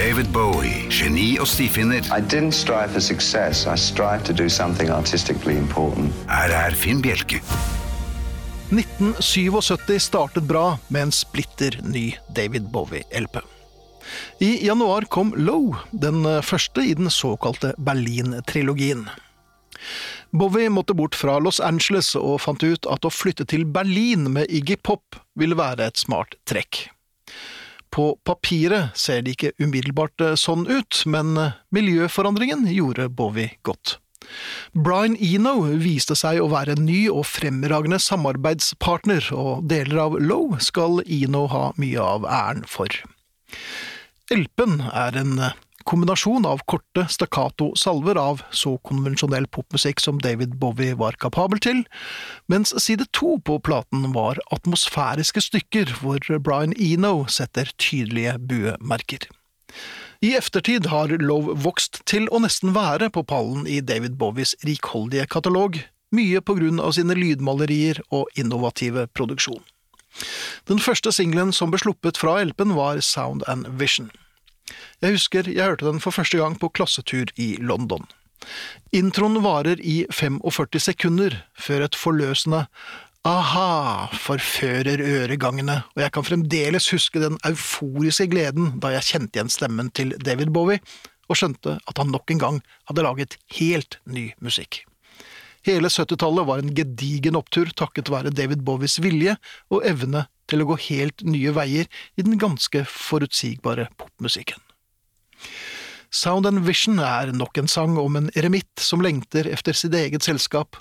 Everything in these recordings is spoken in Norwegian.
David Bowie, geni og stifinner. I didn't strive for success. I strived to do something artistically important. Her er Finn Bjelke. 1977 startet bra med en splitter ny David Bowie-LP. I januar kom Low, den første i den såkalte Berlin-trilogien. Bowie måtte bort fra Los Angeles og fant ut at å flytte til Berlin med Iggy Pop ville være et smart trekk. På papiret ser det ikke umiddelbart sånn ut, men miljøforandringen gjorde Bowie godt. Brian Eno viste seg å være en ny og fremragende samarbeidspartner, og deler av Low skal Eno ha mye av æren for. Elpen er en kombinasjon av korte stakkato salver av så konvensjonell popmusikk som David Bowie var kapabel til, mens side to på platen var atmosfæriske stykker hvor Brian Eno setter tydelige buemerker. I eftertid har Love vokst til å nesten være på pallen i David Bowies rikholdige katalog, mye på grunn av sine lydmalerier og innovative produksjon. Den første singelen som ble sluppet fra LP-en var Sound and Vision. Jeg husker jeg hørte den for første gang på klassetur i London. Introen varer i 45 sekunder før et forløsende aha forfører øregangene, og jeg kan fremdeles huske den euforiske gleden da jeg kjente igjen stemmen til David Bowie og skjønte at han nok en gang hadde laget helt ny musikk. Hele 70-tallet var en gedigen opptur takket være David Bowies vilje og evne til å gå helt nye veier i den ganske forutsigbare popmusikken. Sound and Vision er nok en sang om en eremitt som lengter efter sitt eget selskap,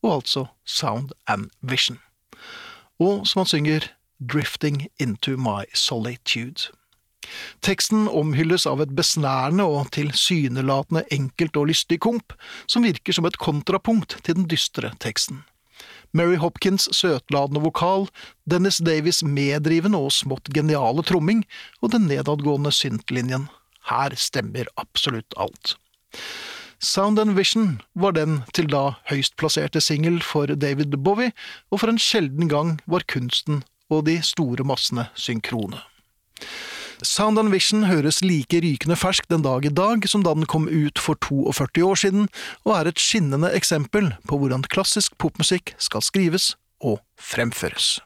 og altså Sound and Vision. Og som han synger Drifting into my solitude. Teksten omhylles av et besnærende og tilsynelatende enkelt og lystig komp, som virker som et kontrapunkt til den dystre teksten. Mary Hopkins' søtladende vokal, Dennis Davies meddrivende og smått geniale tromming og den nedadgående syntlinjen. Her stemmer absolutt alt. Sound and Vision var den til da høyst plasserte singel for David Bowie, og for en sjelden gang var kunsten og de store massene synkrone. Sound and Vision høres like rykende fersk den dag i dag som da den kom ut for 42 år siden, og er et skinnende eksempel på hvordan klassisk popmusikk skal skrives og fremføres.